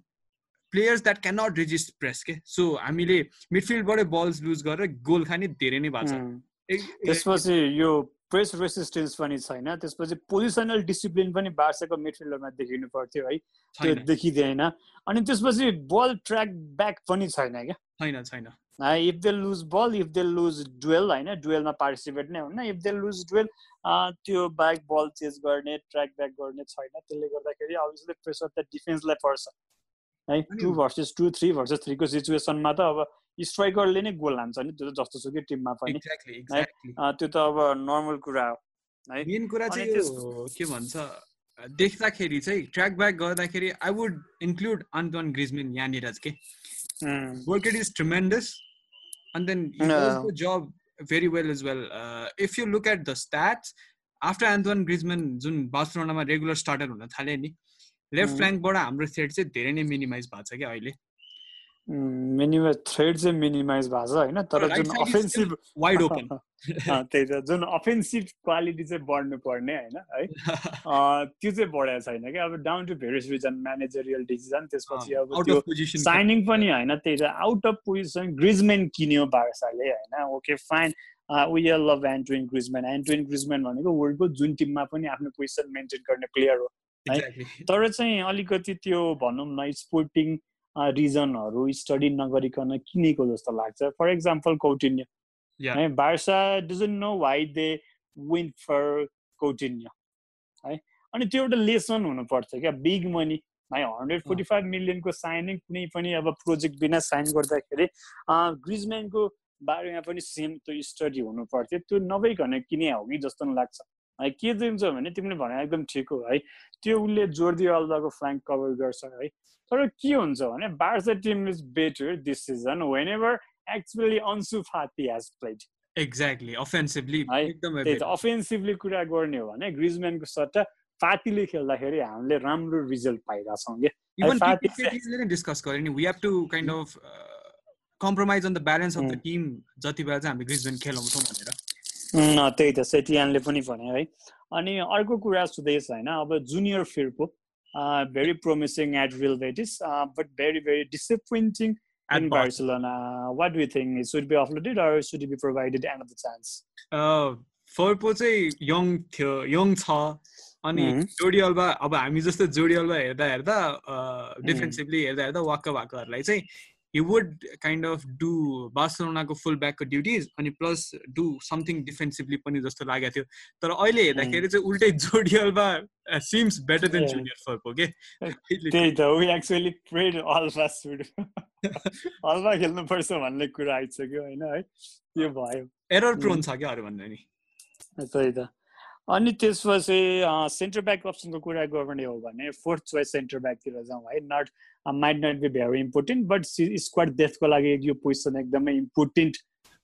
players that can not resist press के सो हामीले मिडफिल्डबाटै बल्स लुज गरेर गोल खाने धेरै नै भएको छ। त्यसपछि यो प्रेस रेसिस्टेन्स पनि छैन त्यसपछि पोजिसनल डिसिप्लिन पनि बार्साको मिडफिल्डरमा देखिनु पर्थ्यो है। त्यो देखिँदैन। अनि त्यसपछि बल ट्र्याक ब्याक पनि छैन क्या? छैन छैन। If they lose ball if they lose duel होइन डुवेलमा पार्टिसिपेट नै हुन्न। इफ दे लुज डुवेल त्यो ब्याक बल चेज गर्ने ट्र्याक ब्याक गर्ने छैन। त्यसले गर्दाखेरि अभियसली प्रेसर त डिफेन्सलाई पर्छ। है two versus two three versus थ्रीको सिचुएसनमा त अब स्ट्राइकरले नै गोल हान्छ नि त्यो त जस्तो सुकै टिममा पनि। है त्यो त अब नर्मल कुरा हो। है मेन कुरा चाहिँ के भन्छ देख्दाखेरि चाहिँ ट्र्याक ब्याक गर्दाखेरि I would include Antoine Griezmann यहाँनिर के work it is tremendous and then he does the job very well as well. Uh, if you look at the stats, after Antoine Griezmann जुन बार्सिलोनामा रेगुलर स्टार्टर हुन थाल्यो नि लेफ्ट फ्ल्याङ्कबाट हाम्रो थ्रेड चाहिँ धेरै नै मिनिमाइज भएको छ क्या अहिले minimise threat चाहिँ मिनिमाइज भएको छ होइन तर जुन अफेन्सिभ वाइड ओपन त्यही त जुन अफेन्सिभ क्वालिटी चाहिँ बढ्नु पर्ने होइन है। त्यो चाहिँ बढाएको छैन क्या। अब down to various reason managerial decision त्यसपछि अब त्यो साइनिङ पनि। होइन त्यही त आउट अफ पोजिसन ग्रिजमेन किन्यो बार्साले होइन okay fine we love Antoine Griezmann Antoine Griezmann भनेको वर्ल्डको जुन टिममा पनि आफ्नो पोजिसन मेन्टेन गर्ने प्लेयर हो है। तर चाहिँ अलिकति त्यो भनौँ न स्पोर्टिङ रिजनहरू स्टडी नगरिकन किनेको जस्तो लाग्छ। फर इक्जाम्पल कौटिन्य है Barca doesn't know why they win for Coutinho है। अनि त्यो एउटा लेसन हुनुपर्छ क्या। बिग मनी है हन्ड्रेड फोर्टी फाइभ मिलियनको साइनिङ कुनै पनि अब प्रोजेक्ट बिना साइन गर्दाखेरि ग्रिजम्यानको बारेमा पनि सेम त्यो स्टडी हुनु पर्थ्यो त्यो नभइकन किने हो कि जस्तो लाग्छ। है के दिन्छ भने तिमीले भने एकदम ठिक हो है। त्यो उसले जोर्दी अल्दाको फ्ल्याङ्क कभर गर्छ है। तर के हुन्छ भने Barca team is better this season when ever actually Ansu Fati has played exactly offensively है अफेन्सिभली कुरा गर्ने हो भने ग्रिजम्यानको सट्टा फातीले खेल्दाखेरि हामीले राम्रो result पाइरहेछौँ compromise on the balance of the team जति बेला चाहिँ हामी ग्रिजमेन खेलाउँछौँ भनेर। त्यही त सेटियानले पनि भने है अनि अर्को कुरा सुदैछ होइन अब junior Firpo uh, uh, but very, very disappointing at in Barcelona. What do you think? It should be offloaded or should it be provided another chance? Uh, Firpo चाहिँ यङ थियो यङ छ अनि जोडी अल्बा अब हामी जस्तो जोडी अल्बा हेर्दा हेर्दा डिफेन्सिभली हेर्दा हेर्दा वाक्क भएकोहरूलाई चाहिँ he would kind of do बार्सलोनाको फुल ब्याकको ड्युटिज अनि प्लस डु समथिङ डिफेन्सिभली पनि जस्तो लागेको थियो। तर अहिले हेर्दाखेरि चाहिँ उल्टै जोडियलमा seems better than junior Firpo के त्यही त we actually played Alba should Alba खेल्नुपर्छ भन्ने कुरा आइसक्यो होइन है? त्यो भयो। एरर प्रोन छ क्या अरू भन्दा नि? त्यही त। अनि त्यसपछि सेन्टर ब्याक अप्सनको कुरा गर्ने हो भने फोर्थ चोइस सेन्टर ब्याकतिर जाउँ है? Not might not be very important but squad डेथको लागि यो पोजिसन एकदमै इम्पोर्टेन्ट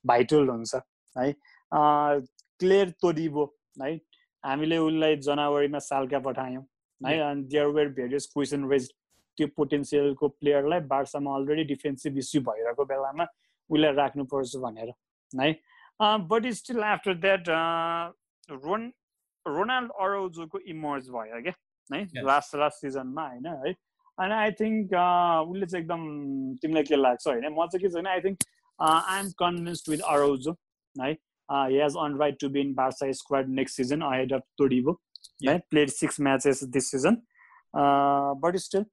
भाइटल हुन्छ है क्लियर तोडिबो है हामीले उसलाई जनावरीमा सालका पठायौँ है अनि there were various question raise त्यो पोटेन्सियलको प्लेयरलाई बार्सामा अलरेडी डिफेन्सिभ इस्यु भइरहेको बेलामा उसलाई राख्नुपर्छ भनेर है but still after that Ron Ronald अरोजोको emerge भयो क्या है. लास्ट लास्ट सिजनमा होइन है अनि आई थिङ्क उसले चाहिँ एकदम तिमीलाई के लाग्छ होइन म चाहिँ के छ भने I think I am convinced with Araujo है he has on right to be in Barca squad next season ahead of Todibo है played six matches this season but still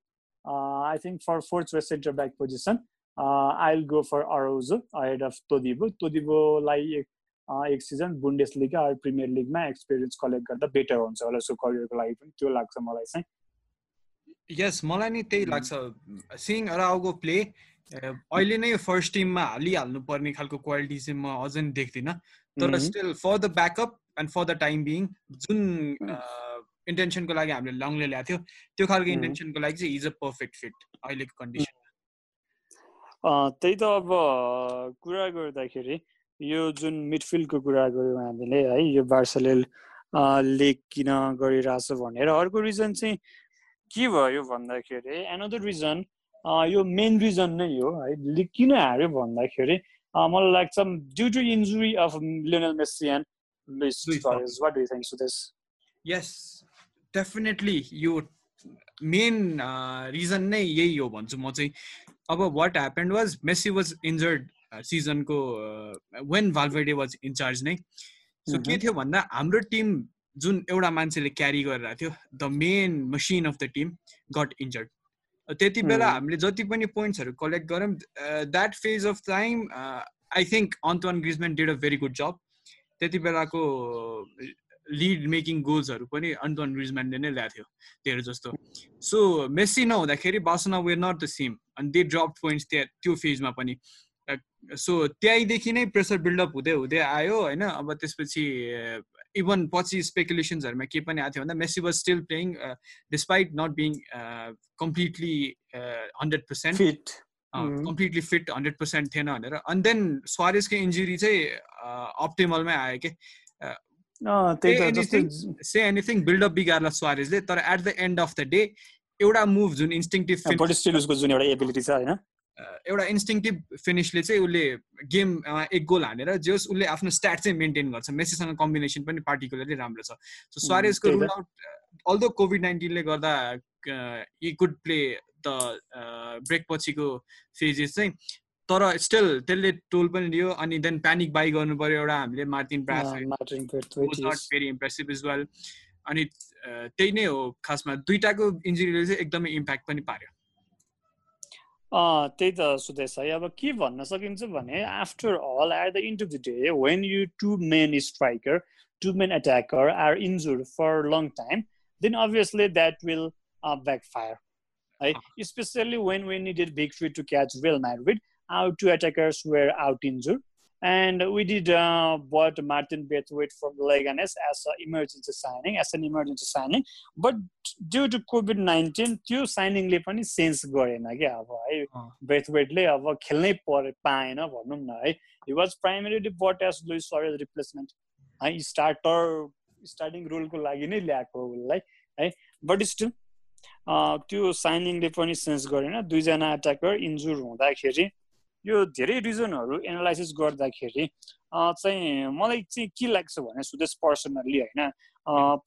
I think for fourth centre back position I will go for Araujo ahead of Todibo तोदिबोलाई एक एक सिजन बुन्डेस लिग प्रिमियर लिगमा एक्सपिरियन्स कलेक्ट गर्दा बेटर हुन्छ होला उसको करियरको लागि पनि त्यो लाग्छ मलाई चाहिँ यस मलाई नि त्यही लाग्छ सिङ अराउको प्ले अहिले नै फर्स्ट टिममा हालिहाल्नु पर्ने खालको क्वालिटी चाहिँ म अझ नि देख्दिनँ तर. Still for the backup and for the time being जुन. इन्टेन्सनको लागि हामीले लङले ल्याएको थियो त्यो खालको. इन्टेन्सनको लागि चाहिँ इज अ पर्फेक्ट फिट अहिलेको कन्डिसन अँ, त्यही त अब कुरा गर्दाखेरि यो जुन मिडफिल्डको कुरा गऱ्यौँ हामीले है यो बार्सले लिग किन गरिरहेछ भनेर अर्को रिजन चाहिँ के भयो भन्दाखेरि एनदर रिजन यो मेन रिजन नै हो है किन हार्यो भन्दाखेरि अँ, मलाई लाग्छ due to injury of Lionel Messi and what do think this yes definitely यो मेन रिजन नै यही हो भन्छु म चाहिँ। अब what happened was Messi was injured सिजनको when Valverde was in charge नै। सो के Mhm. थियो भन्दा हाम्रो टिम जुन एउटा मान्छेले क्यारी गरिरहेको थियो the main machine of the team got injured. त्यति बेला. हामीले जति पनि पोइन्ट्सहरू कलेक्ट गऱ्यौँ that phase of time I think Antoine Griezmann did a very good job. त्यति बेलाको लिड मेकिङ गोल्सहरू पनि अन्तवान ग्रिजम्यानले नै ल्याएको थियो धेरै जस्तो। सो मेस्सी नहुँदाखेरि बासना वेयर नट द सेम अनि दे ड्रप पोइन्ट्स त्यहाँ त्यो फेजमा पनि। सो त्यहीँदेखि नै प्रेसर बिल्डअप हुँदै हुँदै आयो होइन? अब त्यसपछि इभन पछि स्पेकुलेसन्सहरूमा के पनि आएको थियो भन्दा Messi was still playing despite not being completely hundred percent fit. Completely fit hundred percent थिएन भनेर। अनि देन स्वारेजको इन्जुरी चाहिँ अप्टिमलमै आयो कि? से एनिथिङ बिल्डअप बिगार्ला स्वारेजले तर at the end of the day एउटा मुभ जुन इन्स्टिङटिभ जुन एउटा एबिलिटी छ होइन? एउटा इन्स्टिङटिभ फिनिसले चाहिँ उसले गेममा एक गोल हानेर जस उसले आफ्नो स्ट्याट चाहिँ मेन्टेन गर्छ। मेसीसँग कम्बिनेसन पनि पार्टिकुलरली राम्रो छ। सो स्वारेजको रुल। आउट अल्दो कोभिड नाइन्टिनले गर्दा he could play the break पछिको फेजेस चाहिँ तर स्टिल त्यसले टोल पनि दियो अनि देन प्यानिक बाई गर्नु पर्यो एउटा हामीले Martin Braithwaite very impressive as well. अनि त्यही नै हो खासमा। दुइटाको इन्जुरीले चाहिँ एकदमै इम्प्याक्ट पनि पार्यो। त्यही त सुदेश है अब के भन्न सकिन्छ भने after all at the end of the day when you two main striker two main attacker are injure for long time then obviously that will backfire है especially when we needed victory to catch Real Madrid out two attackers were out injure And we did uh, bought Martin Braithwaite from Leganes as an emergency signing, as an emergency signing. But due to COVID-19, त्यो साइनिङले पनि सेन्स गरेन क्या अब है। अँ। ब्रेथवेटले अब खेल्नै परे पाएन भनौँ न है। He was primarily but as Luis Suarez replacement है। स्टार्टर स्टार्टिङ रोलको लागि नै ल्याएको उसलाई है। बट स्टिल त्यो साइनिङले पनि सेन्स गरेन। दुईजना एट्याकर इन्जुर हुँदाखेरि यो धेरै रिजनहरू एनालाइसिस गर्दाखेरि चाहिँ मलाई चाहिँ के लाग्छ भने सुदेश पर्सनल्ली होइन?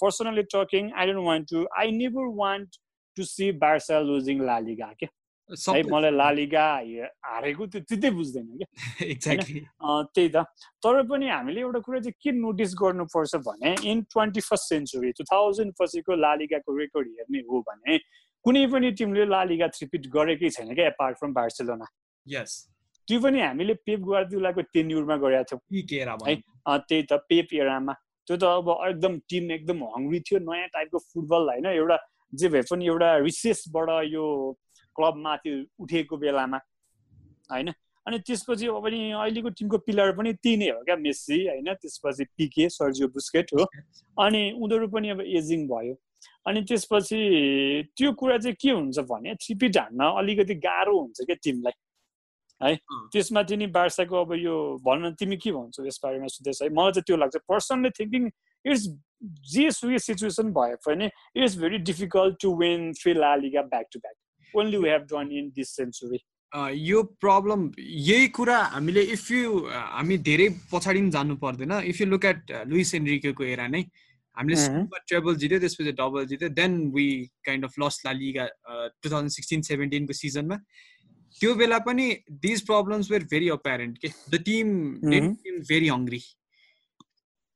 Personally talking I don't want to I never want to see Barca losing La Liga क्या है मलाई लालिगा हारेको त्यो त्यतै बुझ्दैन क्या त्यही त। तर पनि हामीले एउटा कुरा चाहिँ के नोटिस गर्नुपर्छ भने in twenty first century two thousand पछिको लालिगाको रेकर्ड हेर्ने हो भने कुनै पनि टिमले लालिगा थ्रिपिट गरेकै छैन क्या एपार्ट फ्रम बार्सेलोना यस त्यो पनि हामीले पेप गुवार्दियोलाको टेन्युरमा गरेका थियौँ है त्यही त पेप एरामा। त्यो त अब एकदम टिम एकदम हङ्ग्री थियो नयाँ टाइपको फुटबल होइन एउटा जे भए पनि एउटा रिसेसबाट यो क्लब माथि उठेको बेलामा होइन। अनि त्यसपछि अब पनि अहिलेको टिमको पिलर पनि त्यही नै हो क्या मेस्सी होइन। त्यसपछि पिके सर्जियो बुस्केट हो। अनि उनीहरू पनि अब एजिङ भयो। अनि त्यसपछि त्यो कुरा चाहिँ के हुन्छ भने थ्रिपिट हान्न अलिकति गाह्रो हुन्छ क्या टिमलाई। है? अँ। त्यसमाथि नि बार्साको अब यो भन्न तिमी के भन्छौ यस बारेमा सुन्दैछ है? मलाई चाहिँ त्यो लाग्छ पर्सनली थिङ्किङ इट्स जे सुकै सिचुएसन भए पनि it's very difficult to win three La Liga back to back only we have done in this century यो प्रब्लम यही कुरा हामीले इफ यु हामी धेरै पछाडि पनि जानु पर्दैन। If you look at Luis एन्ड्रिकेको era नै हामीले ट्रेबल जित्यो त्यसपछि डबल जित्यो then we kind of lost La Liga two thousand sixteen सेभेन्टिनको सिजनमा त्यो बेला पनि these problems were very apparent के द टिम. भेरी हङ्ग्री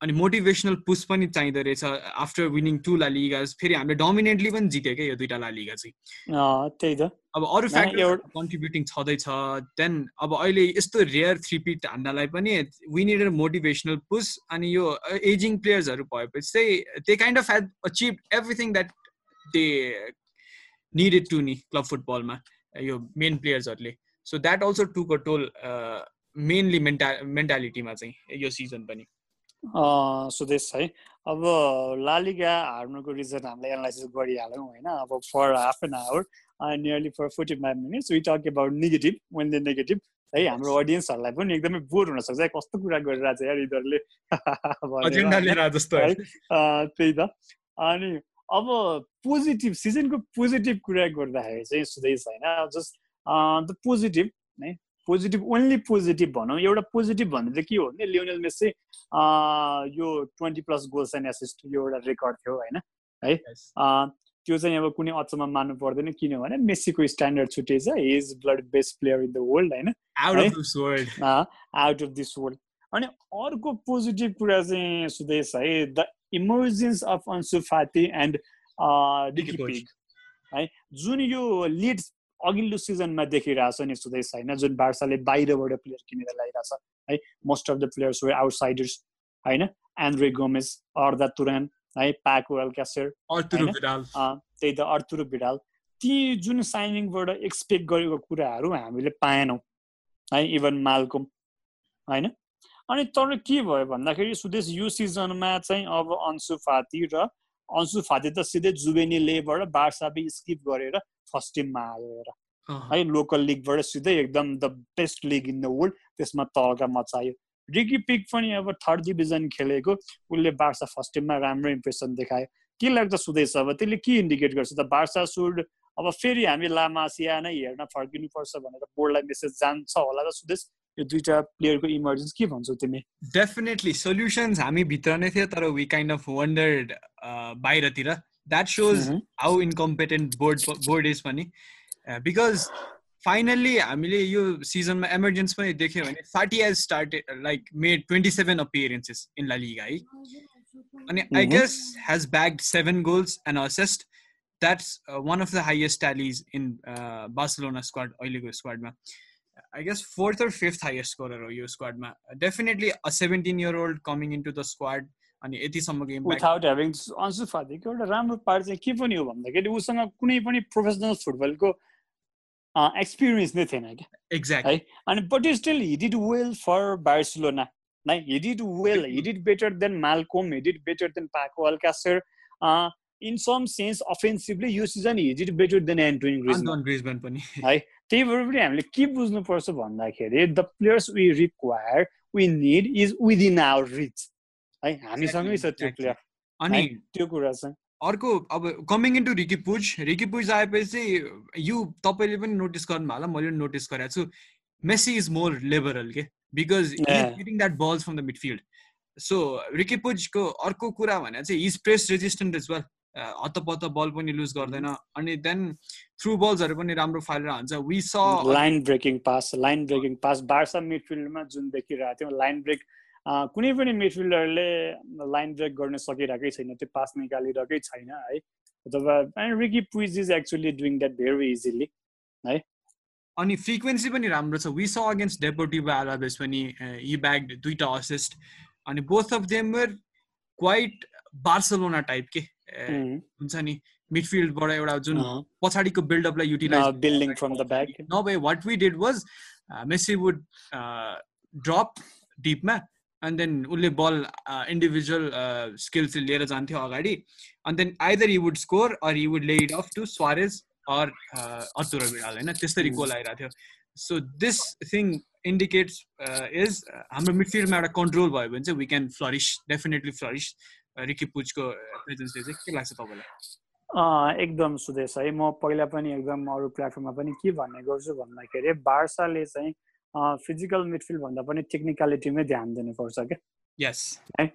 अनि मोटिभेसनल पुस पनि चाहिँदो रहेछ आफ्टर विनिङ टु लालिगाज फेरि हामीले डोमिनेन्टली पनि जित्यो क्या यो दुइटा लालिगा चाहिँ। अँ, त्यही त। अब अरू फ्याक्टर कन्ट्रिब्युटिङ छँदैछ देन अब अहिले यस्तो रेयर थ्री पिट हान्नलाई पनि वी निड मोटिभेसनल पुस अनि यो एजिङ प्लेयर्सहरू भएपछि चाहिँ they kind of had achieved everything that they needed to नि क्लब फुटबलमा यो main प्लेयर्सहरूले so that also took a toll mainly मेन्टा मेन्टालिटीमा चाहिँ यो सिजन पनि. सुदेश है अब लालिगा हार्नुको रिजन हामीले एनालाइसिस गरिहाल्यौँ होइन? अब for half an hour nearly for forty five minutes we talk about negative when the negative है हाम्रो अडियन्सहरूलाई पनि एकदमै बोर हुनसक्छ है कस्तो कुरा गरिरहेको छ यार यिनीहरूले? अँ, त्यही त। अनि अब पोजिटिभ सिजनको पोजिटिभ कुरा गर्दाखेरि चाहिँ सुदेश होइन जस्ट द पोजिटिभ है? पोजिटिभ ओन्ली पोजिटिभ भनौँ। एउटा पोजिटिभ चाहिँ के हो भने लियोनल मेसी अँ, यो twenty plus goals and assist यो एउटा रेकर्ड थियो होइन. अँ, त्यो चाहिँ अब कुनै अचम्म मान्नु पर्दैन किनभने मेसीको स्ट्यान्डर्ड छुट्टै छ। Is blood best player in the world होइन? आउट है? Of this world out of this world अनि अर्को पोजिटिभ कुरा चाहिँ सुदेश है? The emergence of Ansu Fati and. Pig है जुन यो लिड अघिल्लो सिजनमा देखिरहेछ नि सुदेश होइन? जुन बार्साले बाहिरबाट प्लेयर किनेर ल्याइरहेछ है? Most of the players were outsiders होइन? एन्ड्रे गोमेस अर्दा तुरान है? पाको एल्कासेर त्यही त अर्थुरो भिडाल ती जुन साइनिङबाट एक्सपेक्ट गरेको कुराहरू हामीले पाएनौँ है? इभन मालकोम होइन? अनि तर के भयो भन्दाखेरि सुदेश यो सिजनमा चाहिँ अब अन्सु फाती र अन्सु फाती त सिधै जुबेनी लेबाट बार्साबी स्किप गरेर फर्स्ट टिममा आयो हेर है लोकल लिगबाट सिधै एकदम the best league in the world त्यसमा तलका मचायो। रिकी पिक पनि अब थर्ड डिभिजन खेलेको उसले बार्सा फर्स्ट टिममा राम्रो इम्प्रेसन देखायो। के लाग्छ सुदैछ अब? त्यसले के इन्डिकेट गर्छ? त बार्सा सुड अब फेरि हामी लामासिया नै हेर्न फर्किनुपर्छ भनेर बोर्डलाई मेसेज जान्छ होला त सुदेश। यो दुइटा प्लेयरको इमर्जेन्स के भन्छौ तिमी? डेफिनेटली सोल्युसन्स हामी भित्र नै थियो तर वी काइन्ड अफ वन्डर्ड बाहिरतिर। That shows. How incompetent board board is पनि। बिकज फाइनल्ली हामीले यो सिजनमा एमर्जेन्स पनि देख्यो भने Fati has started like made twenty seven appearances in La Liga है अनि I. Guess has bagged seven goals and assist that's one of the highest tallies in Barcelona squad अहिलेको स्क्वाडमा I guess fourth or fifth highest scorer हो यो definitely a seventeen year old coming in to the squad अनि यतिसम्मको इम्प्याक्ट विथाउट ह्याभिङ अन्सु फातीको एउटा राम्रो पार्ट चाहिँ के पनि हो भन्दाखेरि उसँग कुनै पनि प्रोफेसनल फुटबलको एक्सपिरियन्स नै थिएन क्या। एक्ज्याक्ट है? अनि but still he did well for Barcelona नै he did well he did better than Malcom he did better than Paco Alcacer in some sense offensively यो season he did better than Antoine Griezmann पनि। त्यही भएर पनि हामीले के बुझ्नुपर्छ भन्दाखेरि the players we require we need is within our reach है हामीसँगै छ त्यो. प्लेयर अनि त्यो कुरा चाहिँ अर्को अब coming into Riqui Puig Riqui Puig आएपछि यो तपाईँले पनि नोटिस गर्नुभयो होला मैले पनि नोटिस गरेको छु। मेसी इज मोर लिबरल के because. Getting that balls from the midfield so Riqui पुजको अर्को कुरा भने चाहिँ is press resistant is well हत्तपत्त बल पनि लुज गर्दैन। अनि देन थ्रु बल्सहरू पनि राम्रो फालेर हान्छ। We saw line breaking pass line breaking pass Barça मिडफिल्डमा जुन देखिरहेको थियो लाइन ब्रेक कुनै पनि मिडफिल्डरले लाइन ब्रेक गर्न सकिरहेकै छैन त्यो पास निकालिरहेकै छैन है। अथवा Riqui Puig is actually doing that very easily अनि फ्रिक्वेन्सी पनि राम्रो छ। वी स अगेन्स्ट डेपोटिभो आलाबेस पनि यी ब्याग दुइटा असिस्ट अनि both of them were quite Barcelona type के। हुन्छ नि मिडफिल्डबाट एउटा जुन पछाडिको बिल्डअपलाई utilise building from the back नभए what we did was Messi would drop डिपमा अनि देन उसले बल इन्डिभिजुअल स्किल्स लिएर जान्थ्यो अगाडि अनि then either you would score or you would lay it off to Suarez or Arturo Vidal होइन? त्यसरी गोल आइरहेको थियो। So this thing indicates is हाम्रो मिडफिल्डमा एउटा कन्ट्रोल भयो भने चाहिँ we can flourish definitely flourish Riqui पुजको प्रेजेन्सले चाहिँ के लाग्छ तपाईँलाई? एकदम सुदेश है म पहिला पनि एकदम अरू प्लेटफर्ममा पनि के भन्ने गर्छु भन्दाखेरि बार्साले चाहिँ फिजिकल मिडफिल्ड भन्दा पनि टेक्निकलिटीमै ध्यान दिनुपर्छ क्या। यस है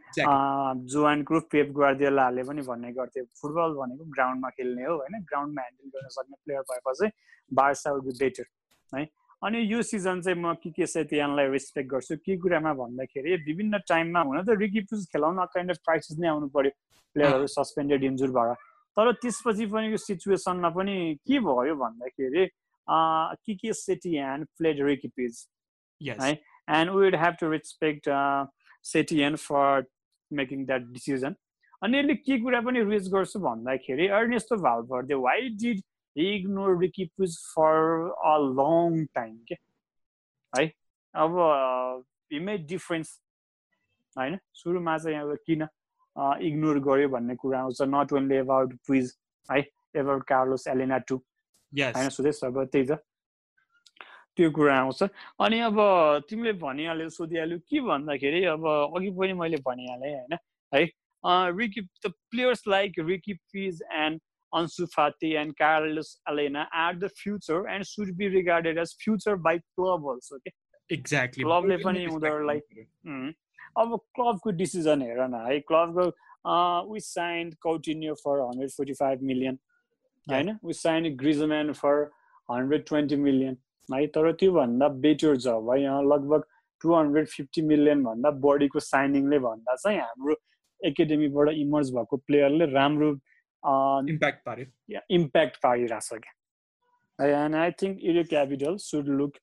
जोवान क्रुफ पेप ग्वार्दियोलाहरूले पनि भन्ने गर्थे फुटबल भनेको ग्राउन्डमा खेल्ने हो होइन? ग्राउन्डमा ह्यान्डल गर्न सक्ने प्लेयर भएपछि बार्सा वुड बी बेटर है। अनि यो सिजन चाहिँ म के के सेतियानलाई रेस्पेक्ट गर्छु। के कुरामा भन्दाखेरि विभिन्न टाइममा हुन त रिकिपुज खेलाउन काइन्ड अफ क्राइसिस नै आउनु पर्यो। प्लेयरहरू सस्पेन्डेड इन्जुर भएर। तर त्यसपछि पनि यो सिचुएसनमा पनि के भयो भन्दाखेरि के के सेटियान प्लेड रिकिपिज है? And we would have to respect Setien for making that decision अनि यसले के कुरा पनि रिच गर्छु भन्दाखेरि Ernesto Valverde why did ignore Riqui Puig for a long time के है? अब हिमेड डिफरेन्स होइन? सुरुमा चाहिँ अब किन इग्नोर गर्यो भन्ने कुरा आउँछ नट ओन्ली एबाउट पुइज है? एबाउट कार्लोस एलेना टु होइन? सुदेश अब त्यही त। त्यो कुरा आउँछ। अनि अब तिमीले भनिहाल्यो सोधिहाल्यो के भन्दाखेरि अब अघि पनि मैले भनिहालेँ होइन? है? Riqui the players like Riqui Puig and Ansu Fati and Carlos Alena are the future and should be regarded as future by club also. Okay? Exactly. क्लबले पनि उनीहरूलाई अब क्लबको डिसिजन हेर न है क्लबको we sign Coutinho for hundred forty five million होइन we sign Griezmann for hundred twenty million है तर त्योभन्दा बेटर छ है यहाँ लगभग टु हन्ड्रेड फिफ्टी मिलियनभन्दा बढीको साइनिङले भन्दा चाहिँ हाम्रो एकाडेमीबाट इमर्ज भएको प्लेयरले राम्रो इम्प्याक्ट पार्यो इम्प्याक्ट पारिरहेछ क्या and I think इरो capital should look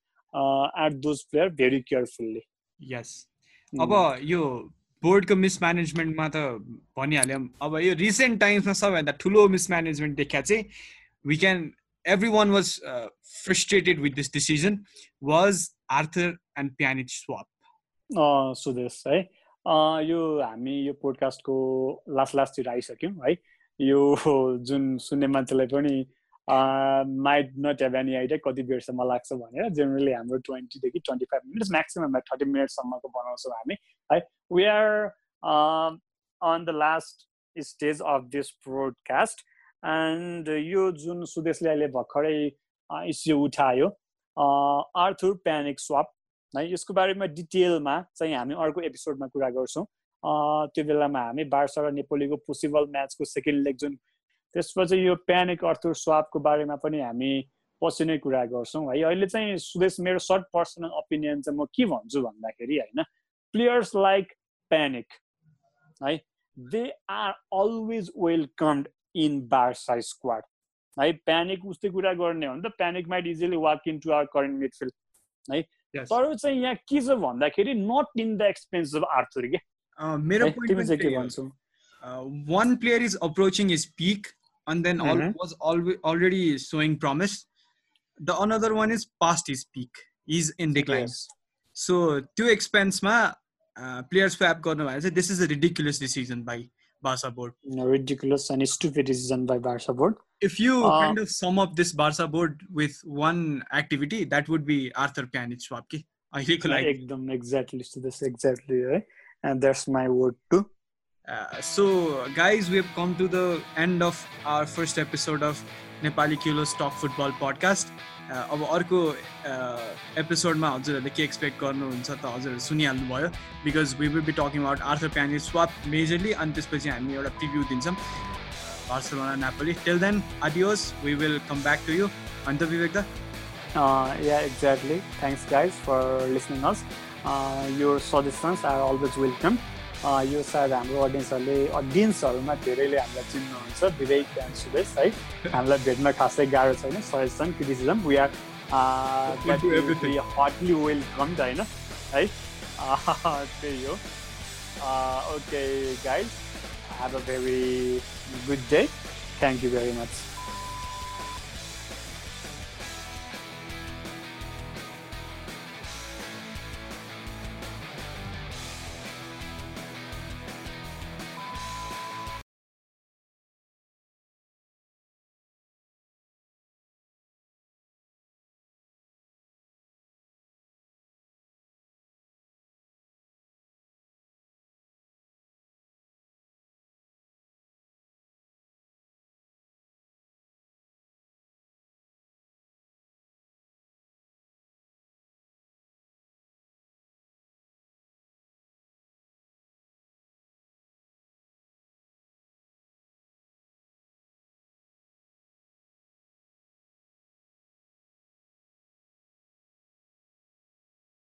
at those player very carefully यस अब यो बोर्डको मिसम्यानेजमेन्टमा त भनिहाल्यौँ। अब यो रिसेन्ट टाइम्समा सबैभन्दा ठुलो मिसम्यानेजमेन्ट देखा चाहिँ we can everyone was uh, frustrated with this decision was Arthur and Pjanic swap. Sudesh है। यो हामी यो पोडकास्टको लास्ट लास्टतिर आइसक्यौँ है। यो जुन सुन्ने मान्छेलाई पनि might not have any idea कति बेरसम्म लाग्छ भनेर जेनरली हाम्रो ट्वेन्टीदेखि twenty five minutes maximum thirty मिनटसम्मको बनाउँछौँ हामी। है we are on the last stage of this podcast and यो जुन सुदेशले अहिले भर्खरै इस्यु उठायो आर्थुर प्यानिक स्वाप है यसको बारेमा डिटेलमा चाहिँ हामी अर्को एपिसोडमा कुरा गर्छौँ। त्यो बेलामा हामी बार्सा र नेपोलीको पोसिबल म्याचको सेकेन्ड लेग जुन त्यसपछि यो प्यानिक अर्थुर स्वापको बारेमा पनि हामी पछि नै कुरा गर्छौँ। है अहिले चाहिँ सुदेश मेरो सर्ट पर्सनल ओपिनियन चाहिँ म के भन्छु भन्दाखेरि होइन प्लेयर्स लाइक प्यानिक है they are always welcomed in Barça squad. है प्यानिक उस्तै कुरा गर्ने हो भने त Pjanic might easily walk in to our current midfield है तर चाहिँ यहाँ के छ भन्दाखेरि not in the expense of Arthur के? Uh, uh, one player is approaching his peak and then mm-hmm. all, was always already showing promise. The another one is past his peak. He's in decline. So two expense ma uh, player swap this is a ridiculous decision by Barca board. No, ridiculous and stupid decision by Barca board. If you uh, kind of sum up this Barca board with one activity that would be Arthur Pjanic I ki exactly to this exactly right? And that's my word too. Uh, so, guys, we have come to the end of our first episode of Nepali Kilo Stock Football Podcast. अब अर्को एपिसोडमा हजुरहरूले के एक्सपेक्ट गर्नुहुन्छ त हजुरहरू सुनिहाल्नु भयो because we will be talking about Arthur Pjanic swap majorly अनि त्यसपछि हामी एउटा प्रिभ्यू दिन्छौँ Barcelona Napoli tell then adios we will come back to you अन्त Vivek the yeah exactly thanks guys for listening us your suggestions are always welcome. यो सायद हाम्रो अडियन्सहरूले अडियन्सहरूमा धेरैले हामीलाई चिन्नुहुन्छ विवेक एन्ड सुदेश है हामीलाई भेट्न खासै गाह्रो छैन suggestion criticism we are hotly welcome होइन है त्यही हो okay guys have a very good day thank you very much